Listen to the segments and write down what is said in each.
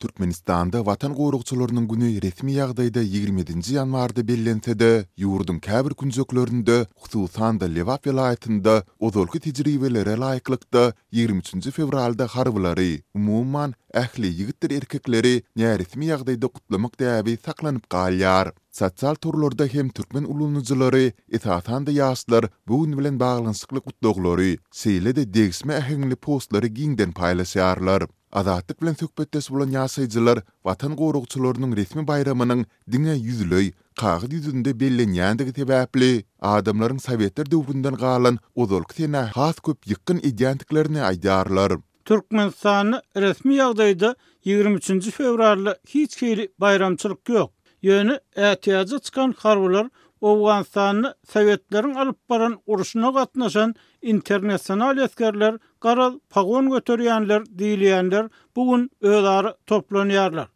Türkmenistanda Watan goragçylarynyň güni resmi ýagdaýda ýigrimi ýedinji ýanwarda bellense-de, ýurduň käbir künjeklerinde, hususan-da, Lebap welaýatynda ozalky tejribelere laýyklykda, ýigrimi üçünji fewralda harbylary, umuman, ähli ýigitdir erkekleri näresmi ýagdaýda gutlamak däbi saklanyp galýar. Sosial torlarda hem türkmen ulanyjylary, esasan-da, ýaşlar bu gün bilen baglanyşykly gutlaglary, şeýle-de degişme äheňli postlary giňden paýlaşýarlar. Azatlyk bilen söhbetdeş bolan ýaşaýjylar Watan goragçylarynyň resmi baýramynyň diňe ýüzleý, kagyz ýüzünde bellenýändigi sebäpli, adamlaryň sowetler döwründen galan ozalky senä has köp ýykgyn edýändiklerini aýdýarlar. Türkmenistanda resmi ýagdaýda ýigrimi üçünji fewralda hiç hili baýramçylyk ýok. Ýöne ätiýaja çykan harbylar Owganystanda sowetleriň alyp baran urşuna gatnaşan internasional esgerler Garaz, pagon göterýänler, diýilýänler bu gün özara toplanýarlar.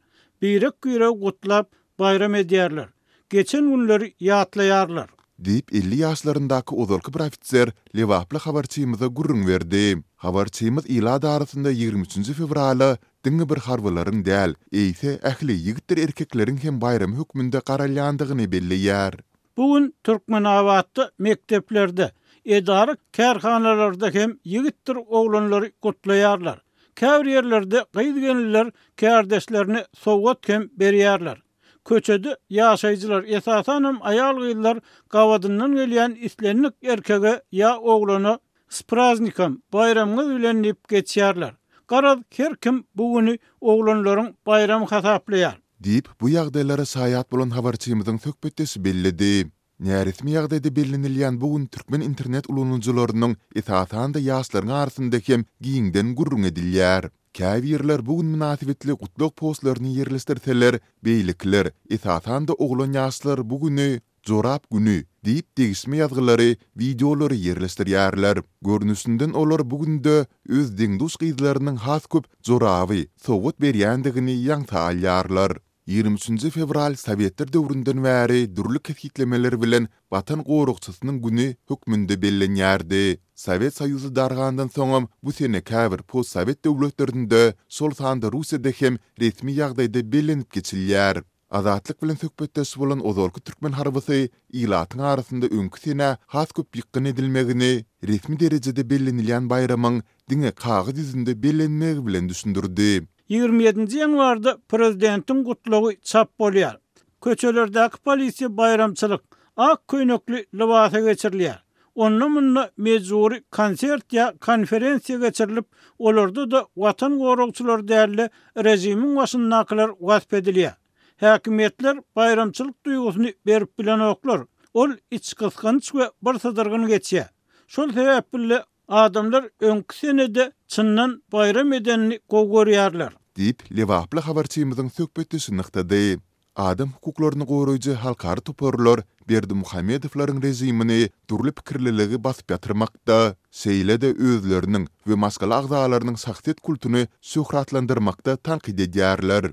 Birek-biregi gutlap, baýram edýärler. Geçen günleri ýatlaýarlar. Diýip, elli ýaşlaryndaky ozalky bir ofiser lebaply habarçymyza gürrüň berdi. Habarçymyz ilat arasynda ýigrimi üçünji fewraly diňe bir harbylaryň däl, eýse, ähli, ýigitdir erkekleriň hem baýramy hökmünde garalýandygyny belleýär. Bu gün Türkmenabatda mekdeplerde, edara-kärhanalarda hem ýigitdir oglanlary gutlaýarlar. Käbir ýerlerde gyz gelinler kärdeşlerine sowgat hem berýärler. Köçede ýaşaýjylar, esasanam aýal-gyzlar gabadyndan gelýän islendik erkege ýa oglana S praznikam, baýramyňyz bilen diýip geçýärler. Garaz, her kim bu güni oglanlaryň baýramy hasaplaýar. Diýip, bu ýagdaýlara şaýat bolan habarçymyzyň söhbetdeşi belledi. Näresmi ýagdaýda bellenilýän bu gün türkmen internet ulanyjylarynyň, esasan-da, ýaşlaryň arasynda hem giňden gürrüň edilýär. Käbirler bu gün mynasybetli gutlag postlaryny ýerleşdirseler, beýlekiler, esasan-da, oglan ýaşlar bu güni, Jorap güni diýip degişme ýazgylary, wideolary ýerleşdirýärler. Görnüşinden olar bu günde öz deň-duş gyzlarynyň has köp joraby sowgat berýändigini ýaňsa alýarlar. Ýigrimi üçünji fewral sowetler döwründen bäri dürli kesgitlemeler bilen Watan goragçysynyň güni hökmünde bellenýärdi. Sowet Soýuzy dargandan soňam bu sene käbir postsowet döwletlerinde, şol sanda Russiýada hem resmi ýagdaýda bellenip geçilýär. Azatlyk bilen söhbetdeş bolan ozalky türkmen harbysy ilatyň arasynda öňki senä has köp ýykgyn edilmegini resmi derejede bellenilýän baýramyň diňe kagyz ýüzünde bellenmegi bilen düşündirdi. Ýigrimi ýedinji ýanwarda prezidentiň gutlagy çap bolýar. Köçelerdäki polisiýa baýramçylyk, ak köýnekli lybasa geçirilýär. onda-munda mejbury konsert ýa konferensiýa geçirilip, olarda-da Watan goragçylary däl-de, režimiň başyndakylar wasp edilýär. Häkimiýetler baýramçylyk duýgusyny berip bilenoklar, ol içgysgynç we birsydyrgyn geçýär. Şol sebäpli-de adamlar öňki senede çyndan baýram edenini gowy görýärler. Diýip, lebaply habarçymyzyň söhbetdeşi nygtady. Adam hukuklaryny goraýjy halkara toparlar Berdimuhamedowlaryň režimini dürli pikirliligi basyp ýatyrmakda, şeýle-de özleriniň we maşgala agzalarynyň şahsyýet kultuny şöhratlandyrmakda tankyt edýärler.